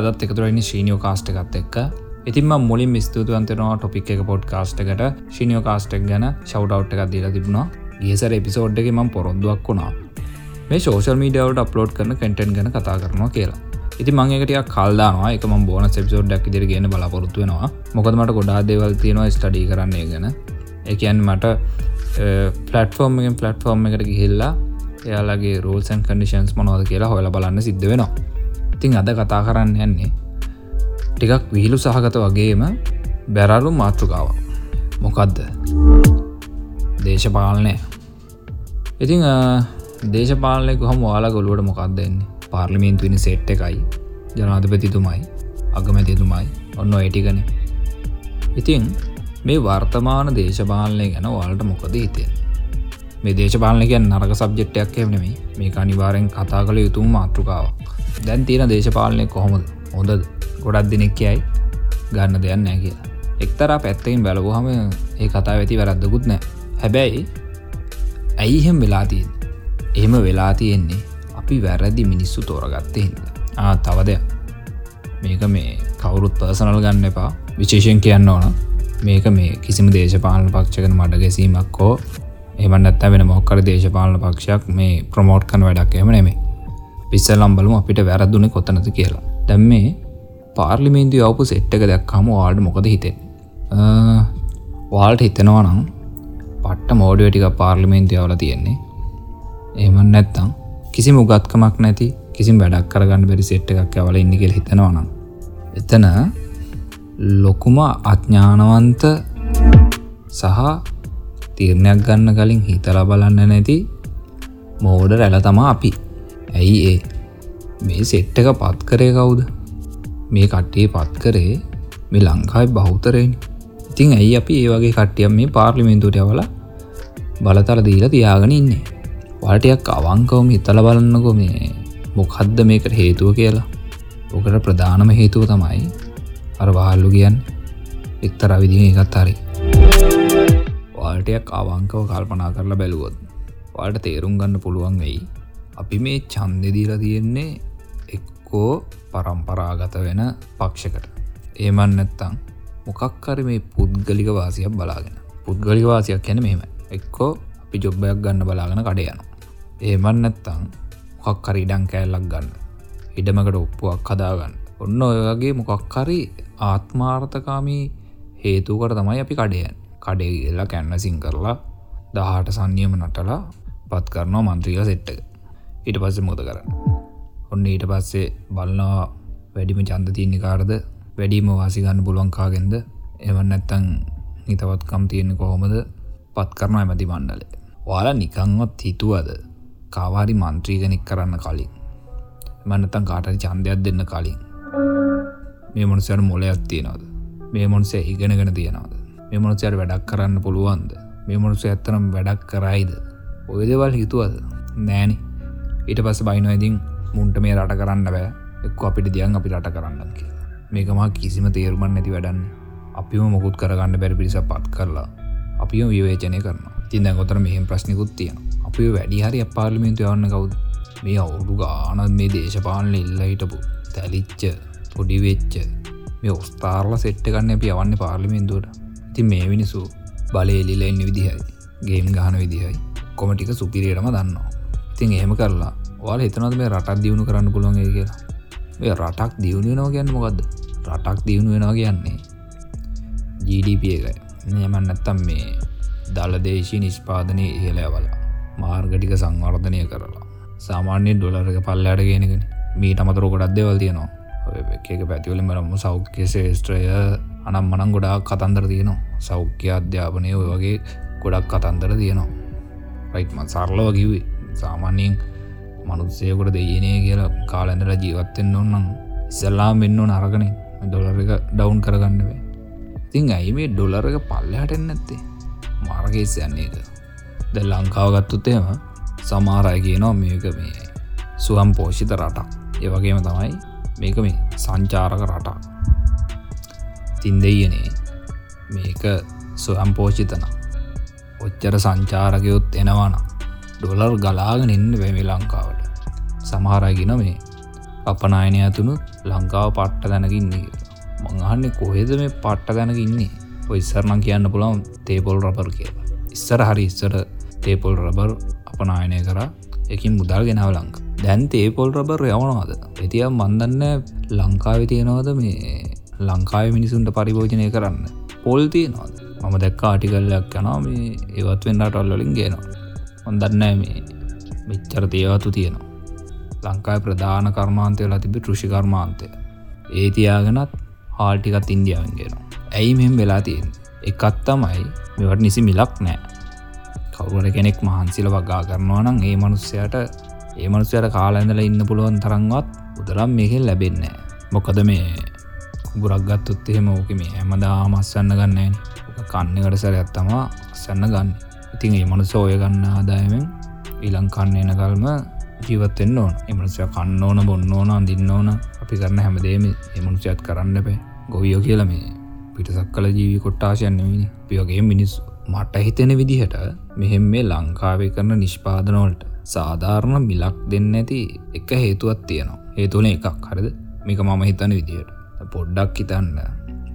ඔයාල අදත් එකතුරනි ශ්‍රීනියෝ කාස්ට එකත් එක්ක. ඉතින්ම මුලින් ස්තුතිවන්තනවා ටොපික් එක පොඩ් කාස්ට එකට. ශිනියෝ කාස්ටක් ගැන ශව්ඩවට් එකක් දීලා තිබුණා. ගේසර එපිසෝඩ් එක මං පොරොන්දුවක් වුණා. මේ ෝෂල් මීඩියාවට අප්ලෝඩ් කරන කටෙන්ට් ගැන කතා කරනවා කියලා. ඉති මංගේකටිය කල්දානවා එක ම බෝන සෙපිසෝඩ්ඩක් ඉදිරි ගෙන බලාපොරත්තු වෙනවා. මොකදමට ගොඩා දේවල් තියෙනවා ස්ටඩී කරන්නේ ගැන. එකන් මට පලටෆෝර්ම්ගෙන් පලටෆෝර්ම් එකට ගිහිල්ලා එයාලගේ රෝල්සන් කඩිෂන්ස් මොනවද කියලා හොල බලන්න සිද්ධ වෙනවා. ඉතිං අද කතා කරන්න යන්නේ ටිකක් විහිලු සහගත වගේම බැරලු මාතෘකාව මොකක්ද දේශපාලනය. ඉතිං දේශපාලනය හම වාලා ගොලුවට මොකක්ද දෙන්නේ පාර්ලිමේන්තුවනි සෙට් එකයි ජනාධපතිතුමයි අගමැතිතුමයි ඔන්න ඒටිගන ඉතිං මේ වර්තමාන දේශපාලනය ගැන වාලට මොකද හිතෙන් මේ දේශපාලනක නරක සබ්ජෙක්්ටයක් එවනෙමයි මේ අනිවාරෙන් කතා කළ යුතුම මාතෘකාව දැන් තියෙන දේශපාලනය කොහොමද? හොඳද? ගොඩක් දෙනෙක් කියයි ගන්න දෙයක් නෑ කියලා. එක්තරා පැත්තයින් බැලවහම ඒ කතා ඇති වැරද්දකුත් නෑ. හැබැයි ඇයිහෙම වෙලා තියෙන් එහෙම වෙලා තියෙන්නේ අපි වැරදි මිනිස්සු තෝරගත්තේ හිද ආ තවදය මේක මේ කවුරුත් පර්සනල් ගන්න එපා. විශේෂයෙන් කියන්න ඕන. මේක මේ කිසිම දේශපාලන පක්ෂකන මඩ ගැසීමක් හෝ එමන්නත් වෙන මොක්කර දේශපාලන පක්ෂයක් මේ ප්‍රමෝට් කන වැඩක් එම නෙමේ පිස්සල්ලම් බලමු අපිට වැරද්දුන කොතනද කියලා. දැම් මේ පාර්ලිමේන්තු අවපු සෙට්ටක දැක්කාම වාඩ මොකද හිතෙන් වාල්ට හිතෙනවා නම් පට්ට මෝඩියටික පාර්ලිමේන්තු අවල තියෙන්නේ. ඒමන් නැත්තම් කිසි මුගත්කමක් නැති කිසිම වැඩක් කරගන්න බැරි සෙට් එකක් ඇවල ඉන්නකෙල් හිතෙනවා නම්. එතන ලොකුම අඥ්ඥානවන්ත සහ තීරණයක් ගන්න කලින් හිතලා බලන්න නැති මෝඩ රැල තමා අපි. ඇයි ඒ? මේ සෙට්ට එක පත් කරේ කවුද? මේ කට්ටිය පත් කරේ මේ ලංකායි බෞතරයෙන් ඉතින් ඇයි අපි ඒ වගේ කට්ටියම් මේ පාර්ලිමෙන්තුට යවල බලතල දීලා තියාගෙන ඉන්නේ? වටයක් අවංකවම හිතල බලන්නකො මේ මොකක්ද මේකට හේතුව කියලා. ඕකට ප්‍රධානම හේතුව තමයි අර වාල්ලු කියන් එක්තර විදිහ එකත් හරි. වාල්ටයක් අවංකව කල්පනා කරලා බැලුවොත් වාට තේරුම් ගන්න පුළුවන් වෙයි. අපි මේ චන්දදීල තියෙන්නේ එක්කෝ පරම්පරාගත වෙන පක්ෂකට ඒමන් නැත්තං මොකක්කර මේ පුද්ගලික වාසියක් බලාගෙන. පුද්ගලි වාසියක් ගැන මෙහෙම එක්කෝ අපි ජොබ්බයක් ගන්න බලාගෙන කඩ යන ඒමන් නැත්තං මොකක්කර ඉඩං කෑල්ලක් ගන්න. ඉඩමකට ඔප්පුවක් හදාගන්න. ඔන්න ඔයගේ මොකක්කරි ආත්මාර්ථකාමී හේතුකට තමයි අපි කඩයන් කඩේ කියලා කැන්නසින් කරලා දහට සන්නියම නටලා පත් කරනවා මන්ත්‍රීල සෙට්ටක ඊට පස්සේ මොද කරන්න? ඔන්න ඊට පස්සේ බලනවා වැඩිම චන්ද තියන්නේ කාරද වැඩීම වාසිගන්න පුළුවන්කාගෙන්ද එවන් නැත්තං හිතවත්කම් තියෙන්නේ කොහොමද? පත් කරනවා ඇමති මණ්ඩලේ වාලා නිකංවත් හිතුවද කාවාරි මන්ත්‍රීගනික් කරන්න කලින්? මනතන් කාටරි චන්දයක් දෙන්න කලින්? මේ මොනසර මොලයක් තියෙනවද? මේ මොන්සේ ඉගෙනගෙන තියෙනවද? මේ මොනසයට වැඩක් කරන්න පුළුවන්ද? මේ මොනුස ඇත්තනම් වැඩක් කරයිද? ඔය දෙවල් හිතුවද? නෑනි. ඊට පස්ස බයිනොයිදින් මුන්ට මේ රට කරන්න බෑ. එක්ක අපිට දියන් අපි රට කරන්න කියලා. මේකමා කිසිම තේරුමන් නැති වැඩන්න අපිම මොකුත් කරගන්න බැරි පිරිස පත් කරලා අපිම විවේචනය කරන තින් ගොතර මෙහම ප්‍රශ්නිකුත් තියෙන අපි වැඩි හරි පාර්ලිමෙන්තු යවන්න කවුද? මේ අවුඩු ගානත් මේ දේශපාලන ඉල්ල හිටපු තැලිච්ච පොඩිවෙච්ච මේ ඔස්ථාරල සෙට්ට ගන්න අපි යවන්න පාර්ලිමෙන්තුවට. ඉතින් මේ මිනිසු බලෙලිල එන්න විදිහයි ගේම් ගාන විදිහයි කොමටික සුපිරියටම දන්නවා. ඉතින් එහෙම කරලා වාල එතනද මේ රටක් දියුණු කරන්න පුළුවන්ගේ කියලා? මේ රටක් දියුණුවෙනවා කියන්න මොකක්ද රටක් දියුණු වෙනවා කියන්නේ ජීඩප එකයි. නයමන් නැත්තම් මේ දලදේශී නිෂ්පාදනය ඉහලයවල මාර්ගටික සංවර්ධනය කරලා සාමාන්‍ය ඩොලරක පල්ලයට ගෙනගෙන මීට අමතර ගොඩක් දෙවල් තියෙනවා. එක පැතිවලින් මරම සෞඛ්‍ය ශේෂත්‍රය අනම් මනං ගොඩාක් කතන්දර තියෙනවා. සෞඛ්‍ය අධ්‍යාපනය ඔය වගේ ගොඩක් කතන්දර තියෙනවා. රයිත්ම සරලව කිවේ සාමාන්‍යයෙන් මනුත්සයකොට දෙයනේ කියලා කාලැඳල ජීවත්තෙන් ඔන්නම් ඉසල්ලා මෙන්න නරගන ඩොලර එක ඩවුන් කරගන්නවේ තිං ඇයි මේ ඩොලරක පල්ලහටෙන් නැත්තේ? මාර්ගේස යන්නේද ද ලංකාව ගත්තුත්තේම සමාරය කියනවා මේක මේ සුවම් පෝෂිත රටක්. ඒවගේම තමයි මේක මේ සංචාරක රටක්. තින් දෙයනේ මේක සොයම් පෝෂිතන ඔච්චර සංචාරකයොත් එනවාන ඩොලර් ගලාගෙන එන්න වැමි ලංකාවට. සමහරගෙන මේ අපනායනය ඇතුුණු ලංකාව පට්ට දැනකින්නේ මංහන්නේ කොහෙද මේ පට්ට දැනක ඉන්නේ? ඔයිස්සරනම් කියන්න පුළන් තේපොල් රබර් කියලා. ඉස්සර හරි ඉස්සර තේපොල් රබර් අපනායනය කර. එකින් මුදල් ගෙනාව ලංක. දැන් තේපොල් රබර් යවනවාද? ඇතිය මන්දන්න ලංකාව තියෙනවාද මේ ලංකාව මිනිසුන්ට පරිභෝජනය කරන්න. පොල් තියෙනවාද? මම දැක්ක ආටිකල්ලයක් යනා මේ ඒවත් වෙන්නට ඔල්ලොලින් ගේනවා. හොඳන්න මේ මෙච්චර දේවතු තියෙනවා. ලංකායි ප්‍රධාන කර්මාන්තය ලතිබි ෘෂිකර්මාන්තය ඒ තියාගෙනත් හාල්ටිකත් ඉන්දියාවෙන්ගෙනවා ඇයි මෙම් වෙලා තියෙන් එකත් තමයි මෙවට නිසි මිලක් නෑ. කවුවට කෙනෙක් මහන්සිල වගා කරනවා නම් ඒ මනුස්සයට ඒ මනුස්සයට කාලඇඳල ඉන්න පුළුවන් තරන්වත් උදරම් මෙහෙල් ලැබෙන්නේ මොකද මේ ගුරක් ගත්තොත් එහෙම ඕක මේ හැමදා මස්සන්න ගන්නෑන කන්නකට සැරයක් තමා සන්න ගන්න. ඉතින් ඒ මනුස ඔය ගන්න ආදායමෙන් ඊලංකන්න එන කල්ම ජීවත්තෙන්න්න ඕන. එමනුසය කන්න ඕන බොන්න ඕන අඳන්න ඕන. අපි කරන්න හැමදේම එමනුසයත් කරන්න බෑ. ගොවියෝ කියල මේ පිටසක් කල ජීවි කොට්ටාශයන්නවනි පියෝගේ මිනිස්සු මට හිතෙන විදිහට මෙහෙම මේ ලංකාවේ කරන නිෂ්පාදනවලට සාධාරණ මිලක් දෙන්න ඇති එක හේතුවත් තියෙනවා. හේතුන එකක් හරිද? මේක මම හිතන විදිහට. පොඩ්ඩක් හිතන්න.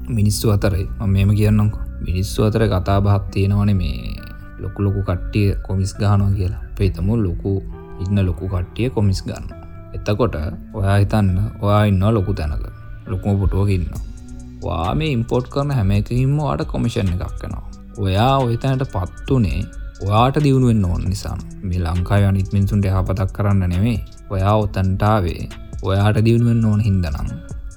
මිනිස්සු අතරයි මෙම කියන්නක මිනිස්සු අතර කතා බහත් තියෙනවන මේ ලොකු ලොකු කට්ටිය කොමිස් ගානවා කියලා. පේතමු ලොකු ඉන්න ලොකු කට්ටිය කොමිස් ගන්න. එතකොට ඔයා හිතන්න ඔයා ඉන්න ලොකු තැනක. ලොකුම පුටුවක ඉන්න වා මේ ඉම්පෝට් කරන හැම එකහිම්ම වාට කොමිෂන් එකක් කනවා ඔයා ඔයතැනට පත්තුනේ ඔයාට දියුණුවෙන් ඕන නිසා. මේ ලංකාව අනිත් මිනිසුන්ට යහපතක් කරන්න නෙවේ ඔයා ඔතන්ටාවේ ඔයාට දියුණුවෙන් ඕන හින්දනම්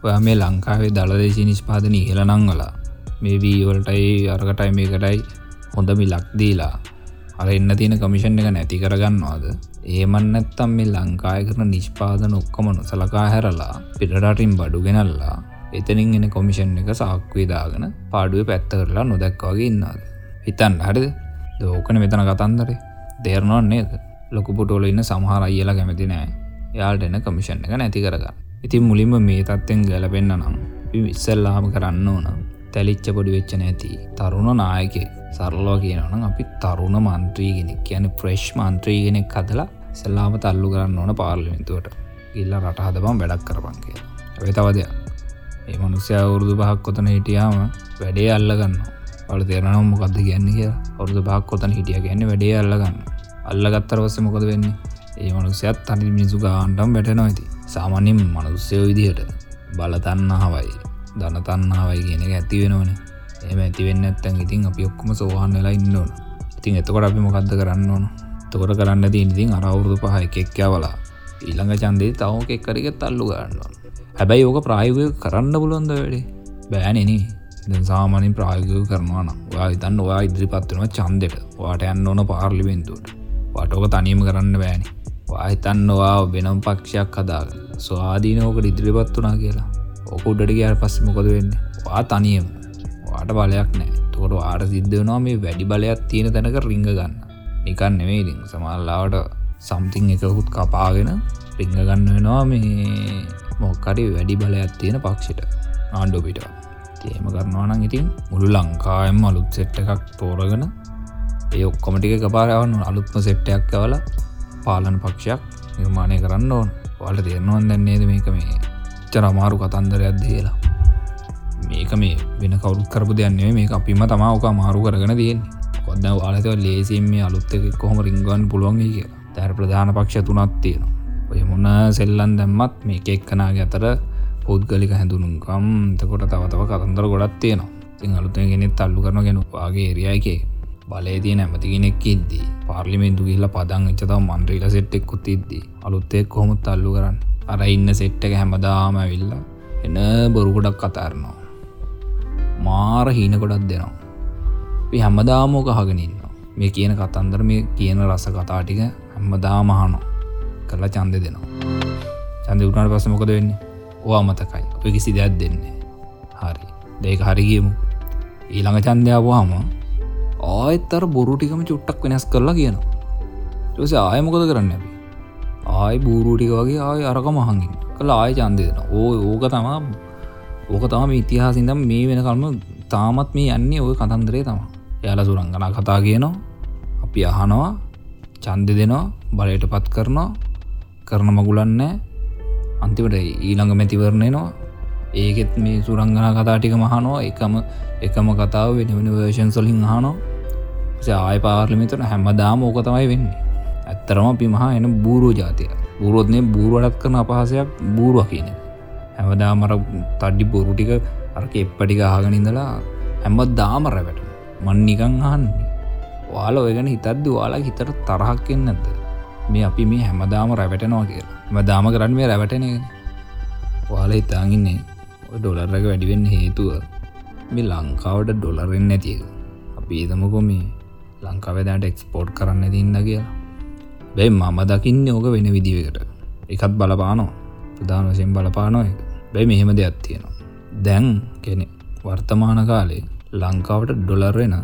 ඔයා මේ ලංකාවේ දළදේශී නිෂ්පාදන ඉහලනංවලා මේ වීවලටයි අර්ගටයි මේකටයි හොඳ මිලක් දීලා අර එන්න තියෙන කමිෂන් එක නැති කරගන්නවාද? ඒමන්නත්තම් මේ ලංකාය කරන නිෂ්පාදන ඔක්කොම නොසලකා හැරලා පිටරටින් බඩු ගෙනල්ලා එතනින් එන කොමිෂන් එක සාක්වේදාගෙන පාඩුව පැත්ත කරලා නොදැක්වාගේ ඉන්නාද හිතන්න හරිද? දෝකන මෙතන කතන්දර. දේරනවන් නේද? ලොකුපුටෝල ඉන්න සමහර අයිලා කැමති නෑ. යාල්ට එන කමිෂන් එක නැති කරගන්න. ඉතින් මුලින්ම මේ තත්වෙන් ගැලපෙන්න්න නම් විස්සල්ලාම කරන්න ඕන තැලිච්ච පොඩි වෙච්ච නැති තරුණ නායකෙ සරලෝ කියනනම් අපි තරුණ මන්ත්‍රීගෙනෙක් කියන ප්‍රේශ් මන්ත්‍රීගෙනෙක් කදලා සෙල්ලාම තල්ලු කරන්න ඕන පාර්ලිමිතුවට ඉල්ල රට හදබම් වැඩක් කරපන් කිය වෙතවදය ඒ මනුස්්‍ය අවුරුදු පහක් කොතන හිටියාම වැඩේ අල්ලගන්න වල තේරනම් මොකක්ද කියන්න කිය ඔරුදු පහක් කොතන හිටිය ගැන්න වැඩේ අල්ලගන්න අල්ලගත්තර වස්ස මොකද වෙන්නේ? ඒ මනුස්්‍යත් තනි මිනිසු ගාන්ටම් වැටනොයිති සාමාන්‍යින් මනුස්්‍යය විදිහට. බලතන්න හවයි. ධනතන්නාවයි කියන එක ඇති වෙනවන. එම ඇතිවෙන්න ඇත්තන් ඉතින් අපි ඔක්කොම සෝහන් වෙලා ඉන්න ඕන. ඉතින් එතකොට අපි මොකක්ද කරන්න ඕන? තොර කරන්න තිීන්ඉතින් අරවුරුදු පහ එකෙක්්‍යවලා ඊළඟ චන්දේ තවක එක්කරගෙත් අල්ලු ගන්නවා හැබැයි ඕක ප්‍රායෝගය කරන්න පුළොන්ද වැඩේ? බෑනනේ සාමානින් ප්‍රායෝගය කරනවා නම් වා ඉතන්න ඔයා ඉදිරිපත්වනව චන්දෙට වාට යන්න ඕන පාර්ලිමෙන්තුවට. වටෝක තනීම කරන්න බෑනි. වාහිතන්නවා වෙනම් පක්ෂයක් කදාග ස්වාදීනෝකට ඉදිරිපත් වනා කියලා. ඕක උඩට ගයාට පස්ස මොකද වෙන්න? වා තනියම. වාට බලයක් නෑ තොට ආට සිද්ධ වනවා මේ වැඩි බලයක් තියෙන තැනක රිංග ගන්න. නිකන් නෙවේ ඉතින්. සමල්ලාවට සම්තිං එකකුත් කපාගෙන රිංග ගන්න වෙනවා මේ මොක්කරි වැඩි බලයක් තියෙන පක්ෂිට. ආණ්ඩු පිට තේම කරනවානම් ඉතින් මුළු ලංකායම අලුත් සෙට්ට එකක් තෝරගෙන ඒ ඔක්කොමටික කපාරවන්න අලුත්ම සෙට්ටයක් කවල පාලන පක්ෂයක් නිර්මාණය කරන්න ඕන. වලට තේරනුවන් දැන්නේද මේක මේ චර අමාරු කතන්දරයක් දේලා. මේක මේ වෙන කවුරුත් කරපු දෙයන්නේ මේ අපිම තමාවක මාරු කරගෙන තියෙන් කොද වාලතව ලේසිම් මේ අලුත්තක කොහොම රිංගන් පුළුවන් කිය තැර ප්‍රධාන පක්ෂ තුනත් තියෙනවා. ඔය මොන්න සෙල්ලන් දැම්මත් මේ එක්කනාගේ අතර පෞද්ගලික හැඳුනුම්කම්. තකොට තවතව කතන්දර ගොඩත් තියෙනවා. තින් අලුත ගෙනෙත් තල්ලු කරන ගෙනුවාගේ ඒරියයිකේ බලය තියෙන ඇමති කෙනෙක් ඉද්දී. පාර්ලිමෙන්තු කියල්ලා පදං එච්චතව මන්ත්‍රීල සෙට්ටෙක්කුත් ඉද්දී. අලුත්තෙක් කොහොමුත් තල්ලු කරන්න? අර ඉන්න සෙට්ටක හැමදාම ඇවිල්ල එන බොරුකොඩක් කතාරනවා මාර හීන ගොඩක් දෙනවා. හැමදාමෝක හගෙනන්න මේ කියන කතන්දර මේ කියන රස කතාටික හැම්මදාමහනෝ කරලා චන්ද දෙනවා. චන්ද උටනට පස මොකද වෙන්නේ? ඕ අමතකයි. ඔය කිසි දෙයක් දෙන්නේ හරි. දෙක හරිගියමු ඊළඟ චන්දයාවහම ආයත්තර බොරු ටිකම චුට්ටක් වෙනස් කරලා කියනවා. ටස ආයමකොද කරන්න ඇබි ආයි බූරුටික වගේ ආය අරක මහඟින් කළ ආය චන්දය දෙන ඕ ඕක තමා ඕක තම ඉතිහාසිදම් මේ වෙන කල්ම තාමත් මේ යන්නේ ඔය කතන්දරේ තම. යාල සුරංගන කතා කියනවා අපි අහනවා චන්ද දෙනවා බලයට පත් කරනවා කරන මගුලන්න අන්තිවට ඊළඟ මැතිවරණයනවා ඒකෙත් මේ සුරංගන කතාටික මහනෝ එකම එකම කතාව වෙන වෙන වර්ෂන් සොලින් හනෝ ආය පාර්ලිමිතන හැමදාම ඕක තමයි වෙන්නේ. ඇත්තරම අපි මහා එන බූරෝ ජාතිය බුරුවත්නේ බූරුවටත් කරන අපහසයක් බූරුව කියන හැමදා මර තඩ්ඩි බොරු ටික අරක එප්පටික ආගනින්දලා හැම්මත් දාම රැවට මන් නිකං අහන්නේ. වාල ඔයගැන හිතද්ද වාලා හිතට තරහක්කෙන් නැත මේ අපි මේ හැමදාම රැවැටනවා කියලා. ම දාම කරන්න මේ රැවටන වාල හිතාගන්නේ ඩොලර්රක වැඩිවෙන්න හේතුව මේ ලංකාවට ඩොලරෙන් නැතික අපි ඒතමකො මේ ලංකාවදට එක්ස්පෝට් කරන්න තින්න කියලා. බැයි මම දකින්න ඕක වෙන විදිවකට එකත් බලපානෝ ප්‍රධාන වශයෙන් බලපානො එක බැයි මෙහෙම දෙයක් තියෙනවා. දැන් කෙනෙ වර්තමාන කාලේ ලංකාවට ඩොලර්වෙන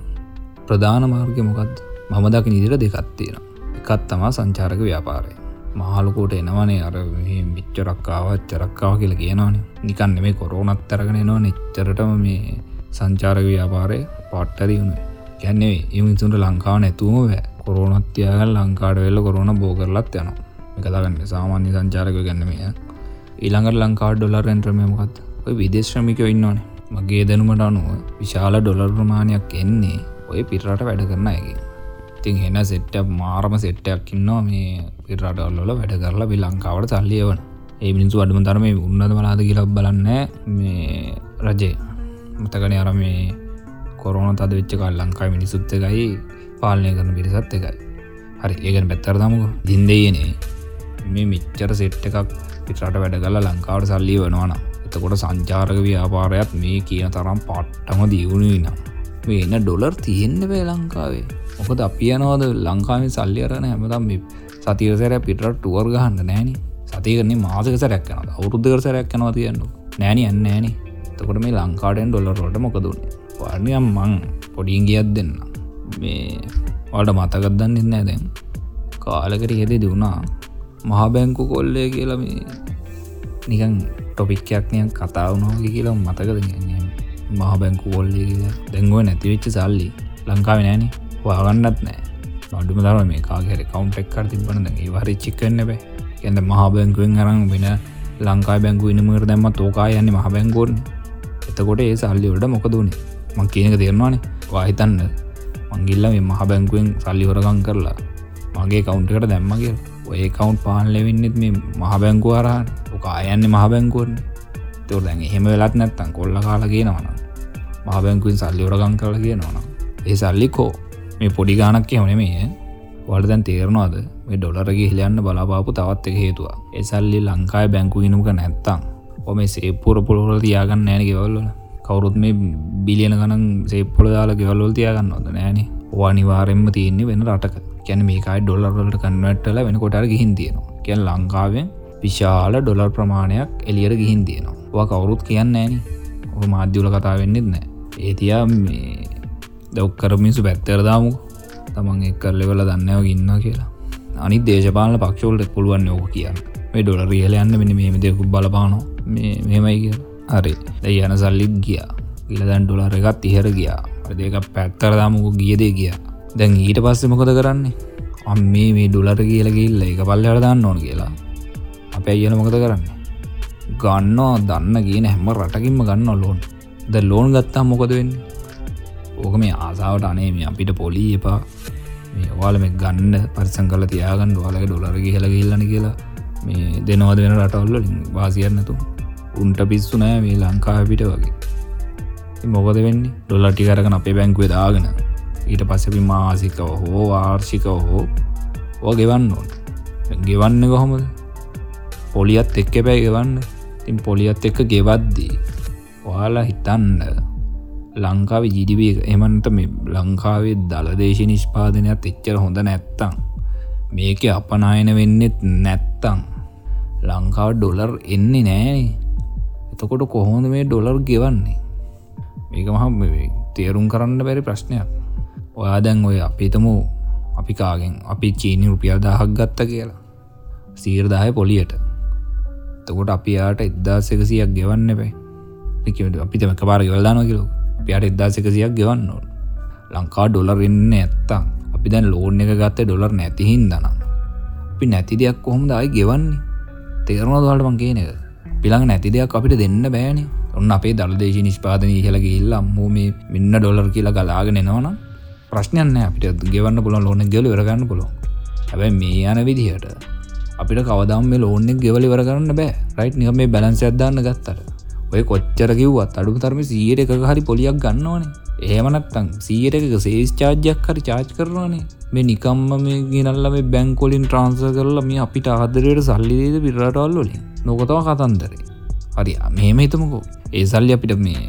ප්‍රධාන මාර්ග මොකක්ද මම දකි නිදිර දෙකත් තියෙන එකත් තමා සංචාරක ව්‍යාපාරය. මහලකෝට එනවනේ අර මිච්චරක්කාවත් චරක්කාව කියල කියනවන. නිකන්න මේ කොරෝනත් තරගෙන නවා නිච්චරටම මේ සංචාරක ව්‍යාපාරය පට්ටරි වුණ. ගැන්නේ එමිසුන්ට ලංකාව නැතුම වැෑ කොරෝනත්තියාගල් ලංකාඩ වෙල්ල කොරෝන බෝ කරලත් යන එකදාගන්න සාමාන්‍ය සංචාරක ගැන්නමය ඊළඟට ලංකාඩ ඩොලර් එන්ට්‍රමයමකත් ඔය විදේශ්‍රමිකව ඉන්නවනේ. මගේ දැනුමට අනුව විශාල ඩොලර් ප්‍රමාණයක් එන්නේ ඔය පිරට වැඩ කරන ඇගේ ඉතින් හෙන සෙට්ට මාරම සෙට්ටයක් ඉන්නවා මේ පිරටවල්ල වැඩ කරලා බි ලංකාවට සල්ලියවන ඒ මිනිසු අඩුම තරම උන්නද මලාද කියලක් බලන්න මේ රජය. මතකන අර මේ කොරෝන තද වෙච්ච කල් ලංකායි මිනිසුත් එකයි පාලනය කරන පිරිසත් එකයි. හරි ඒගන පැත්තර දමුක දින්දයනේ මේ මිච්චර සෙට් එකක් පිටරට වැඩ කලා ලංකාවට සල්ලි වනවානම් එතකොට සංචාරක ව්‍යාපාරයක් මේ කියන තරම් පට්ටම දියුණුවි නම් මේ එන්න ඩොලර් තියෙන්න්න වේ ලංකාවේ. මොකද අපි යනවාද? ලංකාවේ සල්ලි අරන හැමතම් සතිරසර පිටට ටුවර් ගහන්න නෑන. සතිකරන්නේ මාසක සැරක් යනද අවුරුද්ධකර සැරක් යනවා තියන්න. නෑන යන්න ෑන තකොට මේ ලංකාඩෙන් ඩොලරෝට මොකදුන්නේ වර්ණයම් මං පොඩින් ගියත් දෙන්න මේ වලට මතකත්දන්න ඉන්න දැන්. කාලකට හෙදේ දුණා මහාබැංකු කොල්ලය කියලා මේ නිකන් ටොපික්කයක්නය කතාවනෝග කියලා මතකද මහ බැංකු කොල්ලි කියලා. දැංගුව නැතිවෙච්ච සල්ලි ලංකාව නෑන වාගන්නත් නෑ නඩුම දර මේ කාගර කවන්ටෙක් කර තිබන ඒ වරි චික්කන්න බෑ ඇද මහ බැංකුවෙන් අරං වෙන ලංකා බැංකු ඉනමර දැම්ම තෝකා යන්න මහ බැංකෝරන එතකොට ඒ සල්ලිවට මොකදුනේ මං කියනක තේරවානේ වාහිතන්න මංගිල්ල මේ මහ බැංකුවෙන් සල්ලි හොරගං කරලා මගේ කවුන්ටකට දැම්මගේ ඔය කවුන්් පාලල වෙන්නෙත් මේ මහ බැංකු අරහන ඕක අයන්නේ මහ බැංකුවරන තොර දැන් එහෙම වෙලත් නැත්තන් කොල්ල කාලගේ නවන මහ බැංකුවෙන් සල්ලි ොරගං කරල කිය නවන ඒ සල්ලිකෝ මේ පොඩි ගානක් කියවන මේ වල දැන් තේරනවාද? මේ ඩොලරගේ හිලයන්න බලාපාපු තවත් එක හේතුවා එසල්ලි ලංකායි බැංකු ඉනුක නැත්තං ඔම සේපුර පොළොල තියාගන්න නෑන ගෙවල්ල කවුරුත් මේ බිලියන ගනන් සේපොල දාලා ගෙවල්ලොල් තියාගන්න ොද නෑන. වානිවාරෙන්ම තියෙන්නේ වෙන රටක. කැන මේකයි ඩොලර්වලට කන්වට්ටල වෙන කොටර ගිහින් තියෙනවා. කියන් ලංකාවෙන් විශාල ඩොලර් ප්‍රමාණයක් එලියට ගිහින් තියෙනවා. කවුරුත් කියන්න ෑන ඔ මාධ්‍යවල කතා වෙන්නෙත් නෑ. ඒතියා මේ දවක්කරමිසු පැත්තරදාමු තමන් එක්කර ලෙවල දන්නව ඉන්න කියලා. අනි දේශපාල පක්ෂෝල්ට පුළුවන් යෝක කියන්න. මේ ඩොල රියල යන්න මෙනි මේම දෙකු බලපානො මේ මෙමයි කිය හරි. දැ යන සල්ලිත් ගියා. ඉලදැන් ඩොලර එකත් ඉහර ගියා. දෙක පැත්තරදාමුකු ගියදේ ගියා දැන් ඊට පස්සේ මොකද කරන්නේ? අම් මේ මේ ඩුලට කියලගිල්ල එක පල්ලට දන්න ඕන කියලා. අප අයන මොකද කරන්න? ගන්නවා දන්න කියන හැම රටකින්ම ගන්න ලෝන් ද ලෝන් ගත්තා මොකද වෙන්න? ඕක මේ ආසාාවට අනේ මේ අපිට පොලී එපා. මේ වාල මේ ගන්න පරිසං කල තියාගන්න. වාලක ඩොලර කියල ගල්ලන කියලා. මේ දෙනවද වෙන රටවල්ල වාසියන්නතු උන්ට පිස්සු නෑ මේ ලංකා පිට වගේ මොකද වෙන්නේ? ඩොල්ලටි කරගන අපේ බැංකුවේ දාගෙන ඊට පස්සපි මාසිකව හෝ වාර්ෂිකව හෝ ඕ ගෙවන්න ඕන. ගෙවන්න කොහොමද? පොලියත් එක්ක බෑ ගෙවන්න. තින් පොලියත් එක්ක ගෙවද්දී ඔයාලා හිතන්න ලංකාව ජිඩිබ එමන්ට මේ ලංකාවේ දළදේශ නිෂ්පාදනයක් එච්චර හොඳ නැත්තං මේක අපනායන වෙන්නෙත් නැත්තං ලංකාව ඩොලර් එන්නේ නෑනේ. එතකොට කොහොඳ මේ ඩොලර් ගෙවන්නේ? මේක මහ තේරුම් කරන්න බැරි ප්‍රශ්නයක්. ඔයා දැන් ඔය අපිතම අපි කාගෙන් අපි චීනි රුපියල් දහක් ගත්ත කියලා. සීරදාය පොලියට. තකොට අපි යාට එද්දා සෙකසියක් ගෙවන්න බෑ අපිතම කපාර ගවල්දාන කිලෝ පියට එද්දා සෙකසියක් ගෙවන්න ඕන. ලංකා ඩොලර් එන්න ඇත්තම් අපි දැන් ලෝන් එක ගත්ත ඩොලර් නැතිහින් දනම් අපි නැති දෙයක් කොහොම දායි ගෙවන්නේ? තේරනොදවාට මං කියන එක? පිළඟ නැති දෙයක් අපිට දෙන්න බෑන. ඔන්න අපේ දළදේශ නිෂ්පාදනය කියල ගිල්ලා අම්මෝ මේ මෙන්න ඩොලර් කියලා ගලාගෙන එනවනම් ප්‍රශ්නයන්න අපිට ගෙවන්න පුළන් ලෝන ගෙල වරගන්න පුළො හැබැයි මේ යන විදිහට අපිට කවදම් මේ ලෝනෙක් ගෙවලි වර කරන්න බෑ. රයිට් නික මේ බැලන්ස ඇදදාන්න ගත්තට. ඔය කොච්චර කිව්වත් අඩු තරම සීයට එක හරි පොලියක් ගන්නවනේ. ඒමනත්තං සීයට එක සේස් චාර්ජයක් හරි චාච් කරනවානේ. මේ නිකම්ම මේ ගෙනල්ල මේ බැංකොලින් ට්‍රන්ස කරලා මේ අපිට ආදරයට සල්ලිදේද පිරටවල් වලින් නොකතව කතන්දරේ. හරි මෙහෙම හිතමකෝ. ඒ සල්ලි අපිට මේ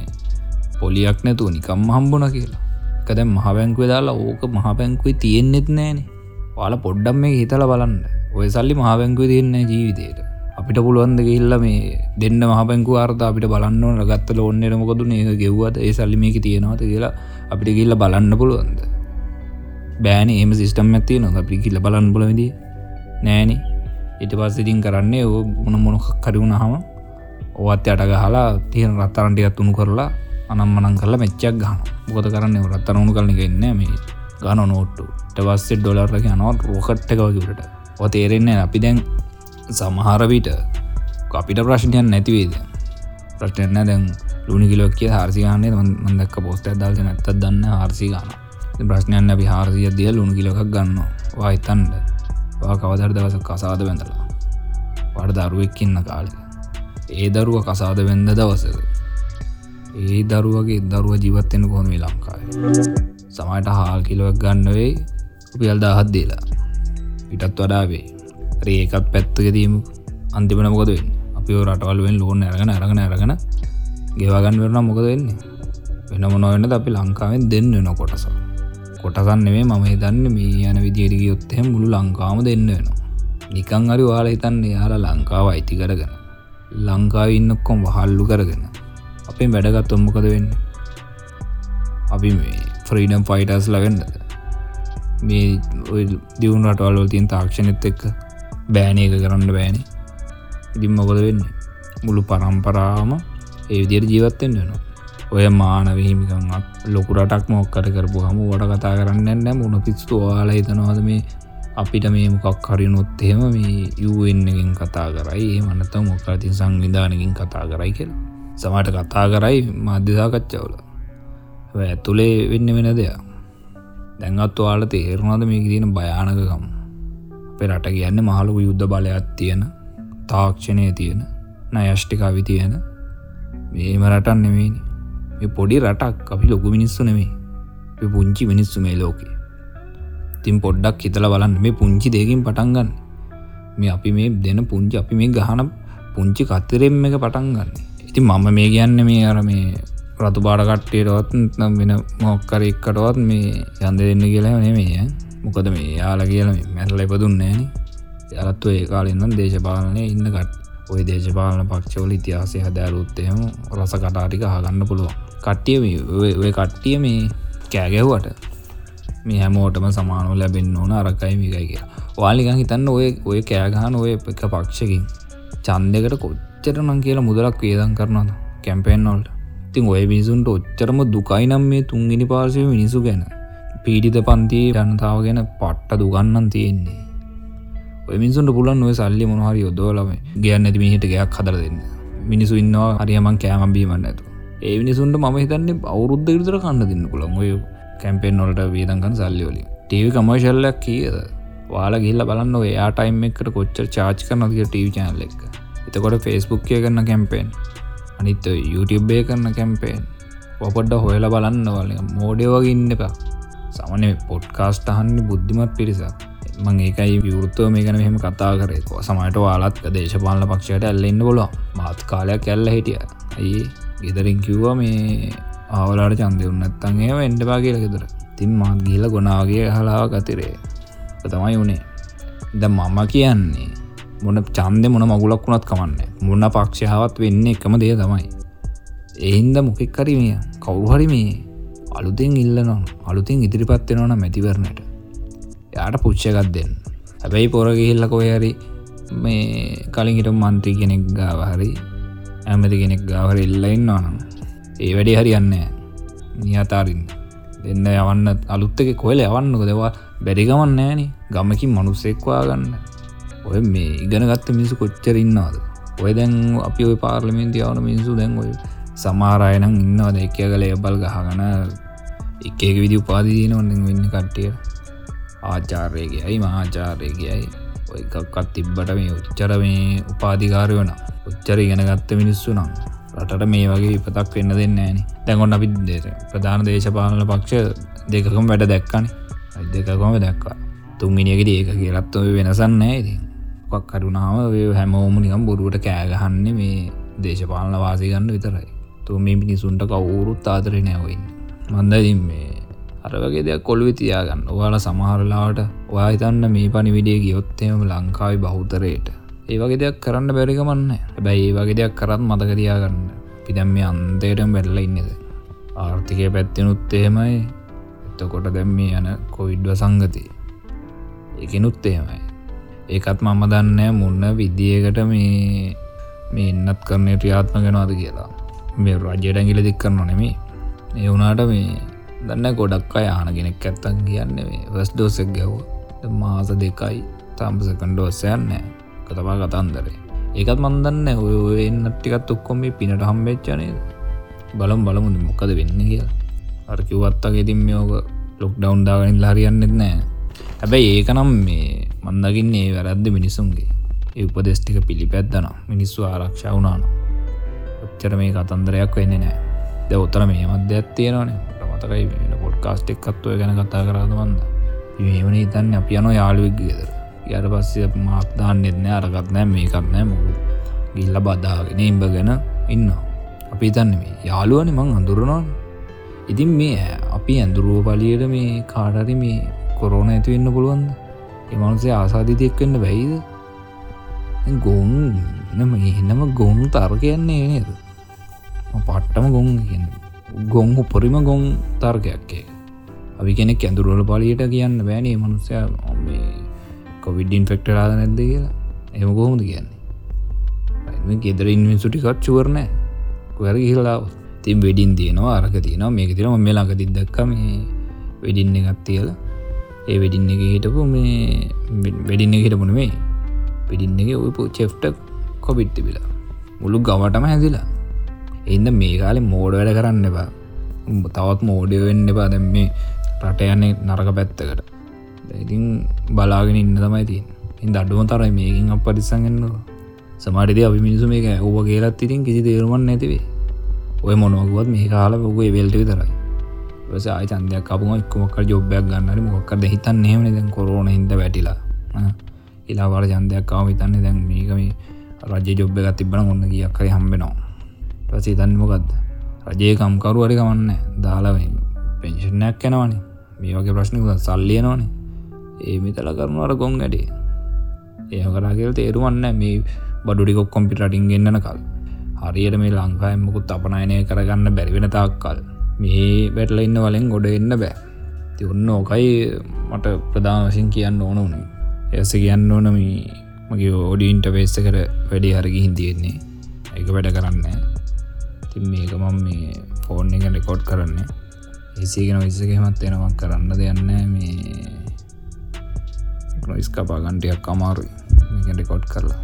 පොලියක් නැතුව නිකම් හම්බුණ කියලා. එකද මහබැංකුව දාලා ඕක මහබැංකුවේ තියෙන්නෙත් නෑනේ. වාල පොඩ්ඩම් මේ හිතල බලන්න. ඔය සල්ලි මහබැංකුව තියන්නේ ජීවිතයට අපිට පුළුවන්ද ගිල්ල මේ දෙන්න මහබැංකු අර්ථ අපිට බලන්න ගත්ත ලෝන්නට මොකද ඒ ගෙව්වද ඒ සල්ලි මේක තියෙනවාද කියලා අපිට ගිල්ල බලන්න පුළුවන්ද බෑන. ඒම සිිස්ටම් ඇතිය නො අපි කිල්ල බලන්න පුලවිද නෑන. ඉට පස් ඉතින් කරන්නේ ඕ මොන මොනොක් කරුණ හම ඕත් යට ගහලා තියෙන රත්තරන්ටියත් උුණු කරලා අනම් මනන් කරලා මෙච්චක් ගහන බොත කරන්න? රත්තරුණු කරන එන්න මේ ගන නෝට්ටු ටවස්සේ ඩොලර්ලක නොත් රෝකට්ට එකවකිවට ඔ තේරෙන්නේ අපි දැන් සමහරවිට අපිට ප්‍රශ්නයන් නැතිවේද? ප්‍රශ්නයන්න දැන් ලුණි කිලොක් කිය හාර්සිගානය මදක් පෝස්ට දල්ස නැත්තත් දන්න හාර්සි ගන ප්‍රශ්නයන්න අපි හාරසිය දිය ලුණු කිලොක් ගන්න වාහිතන්ඩ වා කවදර දවස කසාද වැඳලා? වඩ දරුවෙක්කින්න කාලෙ. ඒ දරුව කසාද වෙන්ද දවසක? ඒ දරුවගේ දරුව ජීවත්වෙන කොහොම ලංකායි සමයිට හාල් කිලොවක් ගන්නවේ උපියල් දාහත් දීලා. පිටත් වඩාවේ ඒකත් පැත්තකදීම අන්තිමන මොකද වෙන්න? අපි රටවල්ුවෙන් ලෝන ඇරගෙන ඇරගෙන ඇරගෙන ගෙවාගන්න වෙරන මොකද වෙන්නේ? වෙන මොනොවෙන්න අපි ලංකාවෙන් දෙන්න වෙන කොටස. කොටසන්නෙේ මම දන්න මේ යන විදිරි යොත්තය මුළු ලංකාම දෙන්න වෙනවා. නිකං අරි වාල හිතන්නේ යාලා ලංකාව අයිති කරගෙන ලංකාව ඉන්නකොම් වහල්ලු කරගෙන අපේ වැඩගත් ඔම්මකද වෙන්න? අපි මේ ෆ්‍රීඩම් ෆයිටස් ලවෙන්නද මේ දියුණු රටවල්වල තියන් තාක්ෂණෙත් එක්ක බෑන එක කරන්න බෑන. ඉතින් මොකද වෙන්න? මුළු පරම්පරාම ඒ විදියට ජීවත්තෙන් වෙනවා. ඔය මානවහිමිකත් ලොකුරටක් මොක්කට කරපු හම වට කතා කරන්න නැ මුණ පිස්තු වාල හිතනවාද මේ අපිට මේ මොකක් හරිනොත් එහෙම මේ යුවෙන්ගෙන් කතා කරයි. මනත මොක්කරති සංවිධානකින් කතා කරයි කියලා. සමට කතා කරයි මධ්‍යසාකච්චවල ඇතුළේ වෙන්න වෙන දෙයක්. දැන්ගත් වාල තේරුණාද මේ තියෙන භයානකකම්? පෙරට කියන්න මහලු යුද්ධ බලයක් තියෙන තාක්ෂණය තියෙන නයෂ්ටිකාවි තියෙන. මේම රටන් නෙවෙයිනි මේ පොඩි රටක් අපි ලොකු මිනිස්සු නෙමේ පුංචි මිනිස්සු මේ ලෝකේ. තින් පොඩ්ඩක් හිතල බලන්න මේ පුංචි දෙකින් පටන්ගන්න මේ අපි මේ දෙන පුංචි අපි මේ ගහන පුංචි කත්තරෙම් එක පටන්ගන්න ඉති මම මේ කියන්න මේ අර මේ රතු බාඩකට්ටේටවත් නම් වෙන මොක්කර එක්කටවත් මේ යන්ද දෙන්න කියලා නෙමේ මොකද මේ යාල කියල මැරල එපදුන්නේන යලත්ව ඒ කාලෙන්නම් දේශපාලනය ඉන්නකට ඔය දේශපාලන පක්ෂවල ඉතිහාසය හදෑරුත්තයම රස කටාටික හගන්න පුළුව කට්ටිය ඔය කට්ටිය මේ කෑගැව්වට මේ හැමෝටම සමානව ලැබෙන් ඕන අරකයි මිකයි කිය වාලිකන් හිතන්න ඔය ඔය කෑගහන ඔය එක පක්ෂකින් චන්දකට කොච්චර නං කියලා මුදලක් වේදන් කරනද කැම්පෙන්න්නොල්ට තින් ඔය මිසුන්ට ඔච්චරම දුකයි නම් මේ තුන්ගනි පාසය මිනිසු ගැන. පීඩිත පන්තියේ ජනතාව ගැන පට්ට දුගන්නන් තියෙන්නේ. ඔය මිනිසුන්ට පුලන් ඔය සල්ලි මොනහරි යොදෝලම ගයන්න ඇති මිහිට ගයක් හදර දෙන්න. මිනිසු ඉන්නවා හරියමන් කෑමබීමන්න ඇතු ඒ මිනිසුන්ට ම හිතන්නේ අවුරුද්ධ විතර කන්න දෙන්න පුළන් ඔය කැම්පෙන් නොලට වේදකන් සල්ලිවලි ටීවි කමර්ශල්ලක් කියද? වාලා ගිල්ල බලන්න ඔයා ටයිම් එකට කොච්චර චාච් කරනතික ටීව චනල්ල එක. එතකොට ෆෙස්බුක් කිය කරන්න කැම්පේෙන්. අනිත් YouTubeබේ කරන්න කැම්පේෙන්. ඔපොඩ්ඩ හොයලා බලන්න වල මෝඩය වගේ ඉන්න එපා. සමන පොඩ්කාස්ට අහන්න බුද්ධිමත් පිරිසක්. මං ඒකයි විවෘත්තව මේ ගැන මෙහෙම කතා කරේකෝ සමට වාලත් දේශපාලන පක්ෂයට ඇල්ලෙන්න බොලො මාත් කාලයක් ඇල්ල හිටිය. ඇයි? ගෙදරින් කිව්වා මේ ආවලාට චන්දය උන්නත්තන් ඒව එන්ඩපා කියල ගෙදර. තින් මාත් ගිල ගොනාගේ හලාව ගතිරේ තමයි වුණේ ද මම කියන්නේ මොන චන්ද මොන මගුලක් වුණත් කමන්න. මුන්න පක්ෂයාවත් වෙන්න එකම දේ තමයි. එහින්ද මොකෙක් කරිමිය කවුහරි මේ අලුතින් ඉල්ලනම් අලුතින් ඉදිරිපත්වෙනවන මැතිවරණයට යාට පුච්චකත් දෙන්න. හැබැයි පොරගහිල්ල කොයහරි මේ කලින් හිට මන්ත්‍රී කෙනෙක් ගාවහරි ඇමති කෙනෙක් ගාවර එල්ලඉන්න නම් ඒ වැඩි හරියන්න නියතාරින් දෙන්න යවන්න අලුත්තක කොල යවන්නක දෙවා බැරිගමන් නෑන ගමකින් මනුස්සෙක්වා ගන්න ඔය මේ ඉගෙන ගත්ත මිනිසු කොච්චර ඉන්නවාද? ඔය දැන් අපි ඔය පාර්ලිමෙන්ති යවන මිනිසු දැන් ඔය සමාරයනම් ඉන්නවද? එක කලේ බල් ගහගන එක එක විදි උපාදීන ඔන්න වෙන්න කට්ටිය. ආචාර්යයගේයි මහාචාරයගේයි ඔයකක්ත් තිබ්බට මේ උච්චර මේ උපාධිකාරය වන උච්චර ඉගෙන ගත්ත මිනිස්සු නම් රටට මේ වගේ විපතක් වෙන්න දෙන්න ෑන දැකොන්න අපි දේශ ප්‍රධාන දේශපාලන පක්ෂ දෙකකම් වැඩ දැක්කන. දෙකකොම දැක්කා. තුන්ගිනියකට ඒක කියලත් ඔය වෙනසන්න ඇති ක් කරුණාව හැමෝම නිකම් බොරුවට කෑගහන්න මේ දේශපාලන වාසිගන්න විතරයි. තු මේ මිනිසුන්ට කවුරුත් ආදරය නැවයින්න මන්දඉ මේ අර වගේ දෙයක් කොළු තියාගන්න. ඔයාල සමහරලාට ඔයා හිතන්න මේ පනි විඩිය ගියොත්තේම ලංකාවි බෞතරයට ඒ වගේ දෙයක් කරන්න බැරිකමන්න හැබැයි ඒ වගේ දෙයක් කරත් මතකතියාගන්න පිදැම් මේ අන්තයටම වැල්ල ඉන්නද ආර්ථිකය පැත්තිනුත් එහෙමයි. එතකොට දැම් මේ යන කොවිඩ්ව සංගති එකනුත් එහෙමයි. ඒකත් මම දන්න මුන්න විද්දියකට මේ මේ එන්නත් කරණය ක්‍රියාත්ම ගෙනවාද කියලා. මේ රජයට ඇගිල දික් කරන නෙමේ ඒ වුනාට මේ දන්න ගොඩක් අය ආනගෙනෙක් ඇත්තන් කියන්න මේ වස් ඩෝසක් ගැව්ව මාස දෙකයි තම්පසකන්ඩෝසයන්න කතමා කතන්දරේ. ඒකත් මන්දන්න ඔය එන්නටිකත් ඔක්කොම පිනට හම්බෙච්චනය බලම් බලමුද මොකද වෙන්න කියලා. අර්කිවත්තගේ තින් මේෝක ලොක් ඩවන්් දාගනින් හරියන්නෙත් නෑ හැබැයි ඒකනම් මේ මන්දකින්නේ වැරද්ද මිනිසුන්ගේ. උපදෙස්ටික පිළිපැද්දන මිනිස්සු ආරක්ෂා වුනාන ඔච්චර මේ කතන්දරයක් වෙන්නේ නෑ ද උත්තර මේ මධ්‍යයක් තියෙනවානේ. මතකයි පොඩ්කාස්ට එක්කත්වය ගැන කතා කරාදවන්ද ඒමන තන්න අප යන යාළුවෙක් ගෙදර. යට පස්සේ මාක්දාන්න එන්න අරගත් නෑ මේකත් නෑ මුකු ගිල්ල බදාගෙන ඉම්බ ගැන ඉන්න අපි තන්න මේ යාළුවනි මං අඳුරනවාන. ඉතින් මේ අපි ඇඳුරුව පලියට මේ කාඩරි මේ කොරෝන ඇති වෙන්න පුළුවන්ද? එමනුසේ ආසාධිතයෙක් වෙන්න බැයිද? ගොන් නම එන්නම ගොන් තර්කයන්නේ නේද? පට්ටම ගොන් ගොන් උපරිම ගොන් තර්කයක්කේ අපි කෙනෙක් ඇඳුරුවල පලියට කියන්න බෑනේ මනුසය මේ කොවිඩ්ඩින් ෆෙක්ටරාද නැද්ද කියලා. එම කොහොමද කියන්නේ? ගෙදර ඉන්විසුටිකත් චුවරණෑ කොර හිලාව තින් වෙඩින් තියනවා අරක තියනවා මේක තිරම මෙලාක දිදක්ක මේ වෙඩින්න එකත් තියලා. ඒ වෙඩින්න එක හිටපු මේ වෙඩින්න හිටපුන මේ පිඩින්න එක ඔපු චෙෆ්ට කොබිට් තිබිලා. මුළු ගවටම හැදිලා. එන්න මේ කාලෙ මෝඩ වැඩ කරන්න එපා. තවත් මෝඩය වෙන්න එපා. දැම් මේ රට යන්නේ නරක පැත්තකට. ඉතින් බලාගෙන ඉන්න තමයි තින් ඉන් අඩුව තරයි මේකින් අප පරිසන්ගන්නවා සමාරිද අපි මිනිසු මේක ඕව කියලත් ඉතින් කිසි තේරුමන් නැතිවේ ඔය මොනොකුවත් මේ කාල ඔගේ වෙල්ට විතරයි වස අයි චන්දයක් අපපුම එක්කොමක් ජොබ්බයක් ගන්නට මොක්කද හිතන් නෙමන දැන් කොරෝන හිද වැටිලා. ඉලාවාර ජන්දයක්කාව හිතන්නේ දැන් මේකම රජ ජොබ්බ එකත් තිබන ඔන්න කියක් කරි හම්බෙනවා පසේ තන්නමොකක්ද රජය කම්කරුවරි කමන්න දාලාව පෙන්ෂණයක් කැනවනේ මේ වගේ ප්‍රශ්නක සල්ලියනවානේ ඒ මිතල කරනුවර ගොන් වැඩේ ඒ කරාගල් තේරුවන්න මේ බඩුඩිකොක් කොම්පිටටින් ගන්න කල්. හරියට මේ ලංකායමකුත් අපනයනය කරගන්න බැරිවෙන තාක්කල්. මේ වැටල ඉන්න වලෙන් ගොඩ එන්න බෑ. ති ඔන්න ඕකයි මට ප්‍රධාන වශයෙන් කියන්න ඕන වනේ ඇස කියන්න ඕනම මගේ ඕඩීන්ට වේස්ස කර වැඩි හරගිහින් තියෙන්නේ. එක වැඩ කරන්න. තින් මේක මම මේ ෆෝන් එක රෙකෝඩ් කරන්න. ඒසිගෙන විස්සකෙමත් එනවක් කරන්න දෙයන්න මේ නොයිස්කපා ගන්ටයක් අමාරුයි. මේක රෙකෝඩ් කරලා.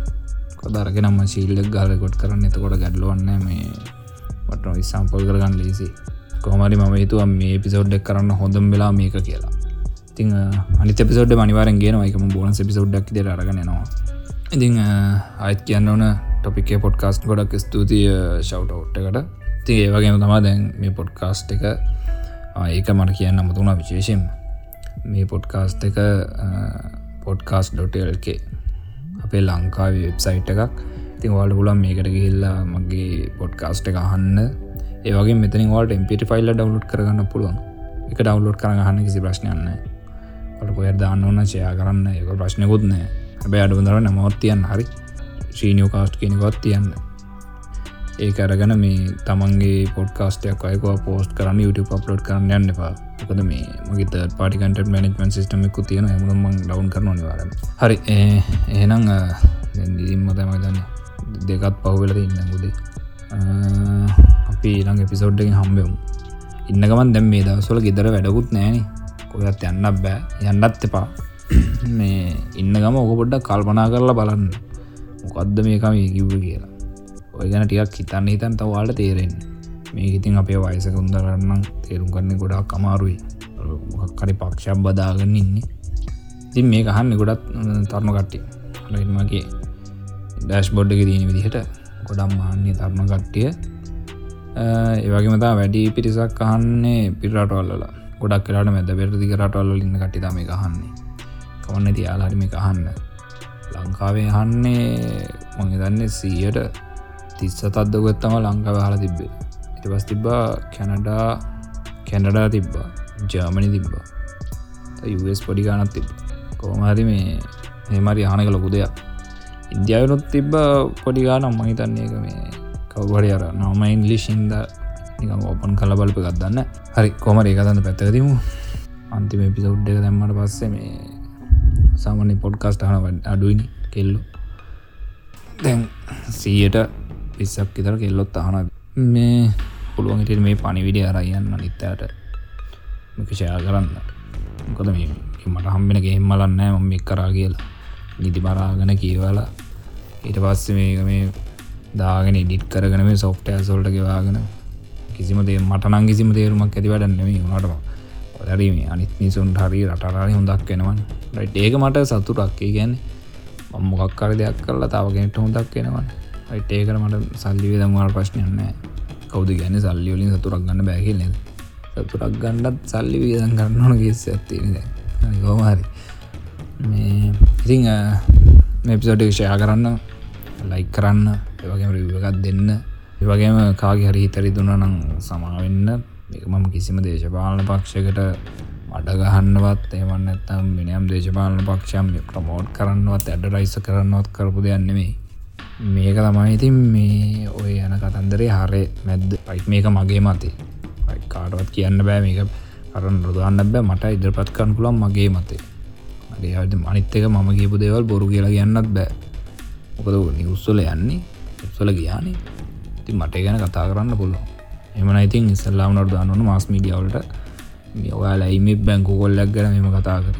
කොදරගෙනම ශීල්ලක් ගාලකොට් කරන්න. එතකොට ගැඩලුවන්න මේ වට නොයිසම්පල් කරගන්න ලේසි කොමරි ම හිතුව මේ පිසෝඩ්ඩක් කරන්න හොඳම් වෙලා මේක කියලා. ඉතිං අනි පිසෝඩ් මනිවාරෙන් ගෙන එකම බෝන පිසෝඩ්ඩක් ද අරගෙනවා ඉතිං අයිත් කියන්න ඕන ටොපිකේ පොඩ්කාස්ට් ගොඩක් ස්තුතිය ශව්ට ඔට්ටකට ති ඒවගේම තමා දැන් මේ පොඩ්කාස්ට් එක ඒක මට කියන්න මුතුුණ විශේෂෙන් මේ පොඩ්කාස්ට් එක පොඩ්කාස්.ල්ක අපේ ලංකාව වෙබ්සයිට් එකක්. තින් වල්ඩ පුලන් මේකට ගිහිල්ලා මගේ පොඩ්කාස්ට් එක අහන්න. ඒවගේ මෙතනි වාට එම්පිට ෆයිල්ල ඩවලෝඩ් කරගන්න පුළුවන්. එක ඩවලෝඩ් කරගන්න කිසි ප්‍රශ්නයන්න ට පොය දාන්න ඕන්න ෂයා කරන්න. එක ප්‍රශ්නකුත් නෑ හැබැ අඩුදර නමොත් තියන්න හරි. ශ්‍රීනියෝ කාස්ට් කෙනෙකොත් තියන්න. ඒ අරගන මේ තමන්ගේ පොඩ්කාස්ටයක් අයකවා පෝස්ට කරන්න YouTube අප්ලෝඩ් කරන්න යන්න එපා. මොකද මේ මගේ පාටිකට මනිස්මන් සිස්ටමෙකු තියෙන හමුම ඩවන් කරන නිවාර හරි එහෙනම් දිදිම්ම තම දන්න. දෙකත් පහුවෙලද ඉන්න ගුදේ අපි ඊළඟ එපිසෝඩ්ඩකින් හම්බෙවුම් ඉන්නකමන් දැම් මේ දවසොල ගෙදර වැඩකුත් නෑන කොයත් යන්න බෑ. යන්නත් එපා. මේ ඉන්න ගම ඕක පොඩ්ඩක් කල්පනා කරලා බලන්න. මොකක්ද මේකම කිව්ව කියලා. ඔය ගැන ටිකක් හිතන්න හිතන් තවාට තේරෙන් මේ ඉතින් අපේ වයසක උන්දරන්නම් තේරුම් කරන්න ගොඩක් අමාරුයි. කරි පක්ෂක් බදාගන්න ඉන්නේ. ඉතින් මේ අහන්න ගොඩත් තරුණ කට්ටි මගේ ඩෑශ් බොඩ්ඩක තියෙන විදිහට ගොඩම් මාන්නේ තරුණ කට්ටිය. ඒවගේමතා වැඩි පිරිසක් අහන්නේ පිරටවල්ල ගොඩක් කරට මැද පෙරදි කරටවල්ල ඉන්න කටි තම අහන්නේ. කවන්න තියාලාරිම අහන්න. ලංකාවේ අහන්නේ මගේ දන්න සීයට තිස්ස තත්දගත්තම ලංකාව හලා තිබ්බේ. ඉට පස් තිබ්බා කැනඩා කැනඩා තිබ්බා ජර්මණි තිබ්බා. යස් පොඩි ගානත් තිබ කෝමහරි මේ හෙමරි ආනක ලොකු දෙයක්. ඉන්දියාවනොත් තිබ්බ පොඩි ගානම් මහිතන්නේ එක මේ කවුහරි අර නොම ඉන්ලිශින්ද ඕපන් කල බලප ගත්දන්න හරි කොමර ඒකතන්න පැත්තකතිමු අන්තිම පිසෞඩ් එක දැම්මට පස්සේ මේ සාමනය පොඩ්කාස්ට හන අඩුවනි කෙල්ලු. දැන් සීයට පිස්සක් ඉතර කෙල්ලොත් අහන මේ පුළුවන්ට මේ පනිවිඩිය අරයන්න නිත්තයට ෂයා කරන්න. කොද මට හම්බෙන ගෙහෙම් මලන්න මම එක් කරා කියලා. නිති බරාගෙන කියවලා ඊට පස්ස මේක මේ දාගෙන ඉඩිට් කරගෙන මේ සොෆ්ටය සොල්ට ගෙවාගෙන කිසිම දේ මට නං කිසිම තේරුමක් ඇති වැඩන්නෙම නටම ඔදරීම අනිත් නිසුන්ට හරි රටරි හොඳක් වෙනවන්. ට ඒක මට සතුටක්. ගැන්නේ මොකක්කර දෙයක් කරලා තාවගෙනට හොඳක් වෙනවන්. යිට ඒකට මට සල්ලි දමවාට ප්‍රශ්නයන්න කවුද ගැන සල්ලි වලින් සතුරක් ගන්න බැකිල් නද? සතුරක් ගණ්ඩත් සල්ලි වියදන් කරන්නන ගෙස් ඇත්තිනද ගෝමහරි මේ ඉතිං මෙපිසෝඩ් ෂයා කරන්න ලයි කරන්න ඒවගේම රිවගත් දෙන්න. ඒවගේම කාගේ හරි හිතරි දුන්න නම් සමාවෙන්න එක මම කිසිම දේශපාලන පක්ෂකට අඩගහන්නවත් ඒවන්න ඇත්තම් මිනියම් දේශපාලන පක්ෂයම් ප්‍රමෝට් කරන්නවත් ඇඩ රයිස කරන්නවත් කරපු දෙයන්නෙමේ මේක තමයි ඉතින් මේ ඔය යන කතන්දරේ හරය මැද්ද. පයි් මේක මගේ මතේ. කාටවත් කියන්න බෑ මේක. කරන්න රොදාන්න බෑ. මට ඉදිරපත් කරන්න පුළන් මගේ මතේ. මගේ හද අනිත්තක මම කියපු දේවල් බොරු කියලා කියන්නත් බෑ. මොකද නිවස්සල යන්නේ උත්සල ගියානේ. ති මට ගැන කතා කරන්න පුළුවන්. එමන ඉතින් ඉස්සල්ලාම නොර්දාන්නවන මාස් මීඩියවලට ඔයාලා ඉමි බැංකු කොල්ලක් ගැන මෙම කතා කර?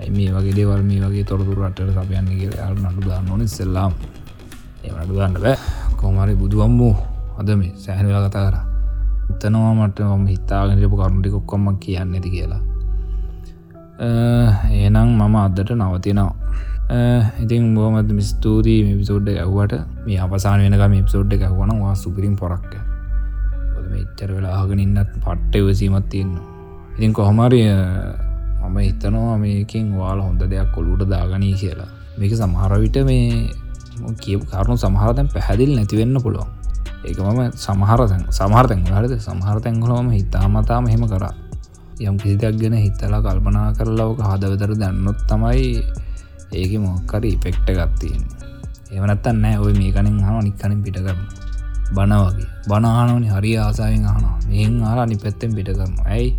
ඇයි මේ වගේ දේවල් මේ වගේ තොරතුර රටට සපයන්න කියලා නඩු දාන්න ඕන සෙල්ලාම් ඒනඩු ගන්න බෑ. කොමරි බුදුවම්මූ අද මේ සෑහන වෙලා කතා කර. එතනවා මට මම හිතාගෙනටපු කරුණටි කොක්කොම්ම කියන්න ඇති කියලා. ඒනම් මම අදට නවතිනවා. ඉතින් බෝමත් මිස්තූරී මිපිසෝඩ් ඇව්වට මේ අපසාන වෙනක මිපසෝඩ් එක වන වා සුපිරින් පොරක්ක මෙච්චර වෙලා ආගෙන ඉන්නත් පට්ට වසීමත් තියෙන්නවා ඉතින් කොහොමරිය මම හිතනවා මේකින් වාල හොඳ දෙයක් කොළුට දාගනී කියලා. මේක සමහරවිට මේ කියපු කරුණු සමහරතැන් පැහැදිල් නැතිවෙන්න පුළුවන්. ඒක මම සමහරතැන් සමහර්තැන් හරිද? සමහරතැන්හලම හිතාමතා මෙහෙම කරා. යම් කිසිදයක් ගැන හිතලා කල්පනා කරලාවක හදවතර දැන්නොත් තමයි ඒක මොක්කර ඉපෙක්ට ගත්තියෙන් එවනත්තන්න නෑ. ඔය මේ කනින් හම නික්කනින් පිට කරන බන වගේ. බනානවනි හරි ආසායෙන් හන මෙහෙන් ආලා නි පැත්තෙන් පිට කරන ඇයි?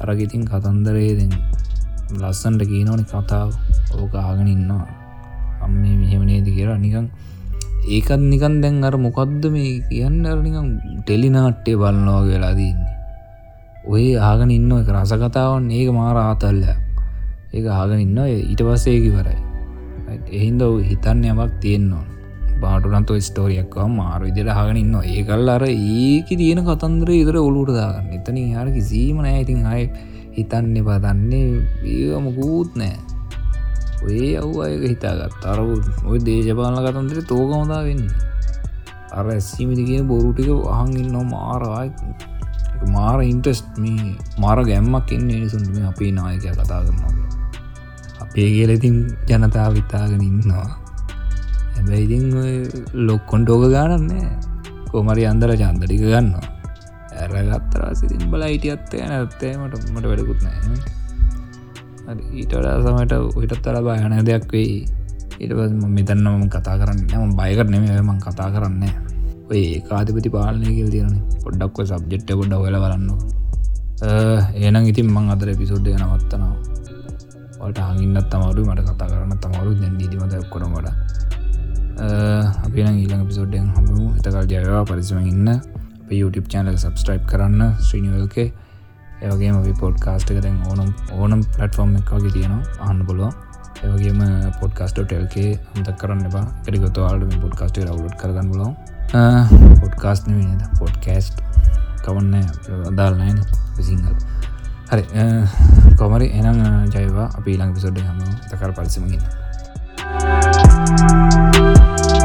අරගිතින් කතන්දරේදෙන් ලස්සන්ට කියනවනි කතාව. ඕක ආගෙන ඉන්නවා. අම්ම මෙහෙමනේද කියලා නිකං ඒකත් නිකන් දැන් අර මොකක්ද මේ කියන්න? නිකම් ටෙලිනාට්ටේ බලනවා වෙලා දන්නේ ඔය ආගෙන ඉන්න එක රස කතාවන් ඒක මාර ආතල්ල ඒක ආගෙන ඉන්න ඊට පස්සේකි වරයි එහින්ද හිතන්න යමක් තියෙන්නවා බාටුනන්තු ස්ටෝරියක්වා මාර විදිර හගෙන ඉන්න ඒ කල් අර ඒක තියෙන කතන්දර ඉදර ඔලුට දාගන්න. එතන හර කිසීම නෑ. ඉතින් අය හිතන්න පදන්නේ ඒමකූත් නෑ. ඔය අව් අයක හිතාගත් අර ඔය දේශපාලන කතන්දර තෝකමදා වෙන්න. අර ඇස්සීමිති කිය බොරුටික අහන් ඉන්න මාරයි මාර ඉන්ටස්ට් මේ මාර ගැම්මක් එන්නේ නිසුන්ටම අපේ නායකය කතා කරනවා අපේ කියලඉතින් ජනතාව විතාගෙන ඉන්නවා. හැබැයිඉතින් ලොක්කොන්ටෝක ගානන්නේ. කොමරි අන්දර චන්දටික ගන්නවා. ඇරගත්තර සිතින් බල හිටියත්තය නැත්තේ. මට මට වැඩකුත් නෑ. ඊට වඩා සමට ඔයිටත් තර බයන දෙයක් වෙයි. ඊට පස් මෙතන්න මම කතා කරන්න ම බයකර නෙම මං කතා කරන්න ඔය කාතිපති පාලනය කියල් තිරන පොඩ්ඩක්ව සබ්ජෙට්ට ගොඩ වෙල බලන්න ඒනම් ඉතින් මං අදර පිසුඩ්ඩ නවත්තනවා. ට හඟින්නත් තමරු මට කතා කරන්න තමරු දැන් නීතිමත කොරමට Eh, අපින ඊළඟ පිසෝඩ්ඩෙන් හමු එතකල් ජයවා පරිසම ඉන්න. අප YouTube චැනල සබස්ට්‍රයිප් කරන්න ශ්‍රීනිවල්කේ ඒවගේ අපි පොඩ් කාස්ට එක දැන් ඕනම් ඕනම් පලටෆෝර්ම් එකගේ තියෙනවා. අහන්න පුළුවන් ඒවගේම පොඩ්කාස්ට ටෙල්කේ අන්ත කරන්න එපා. එකටිගොතවාලට පොඩ්කාස්ට ලවලුට් කරගන්න ලො පොඩ්කාස්න නද? පොඩ්කස්ට් කවන්න අදාල්නෑන සිංහල හරි eh, කොමරි එනම් eh, ජයවා. අපි ළඟ පිසොඩ්ඩ හම තකර පරිසමගන්න Thank you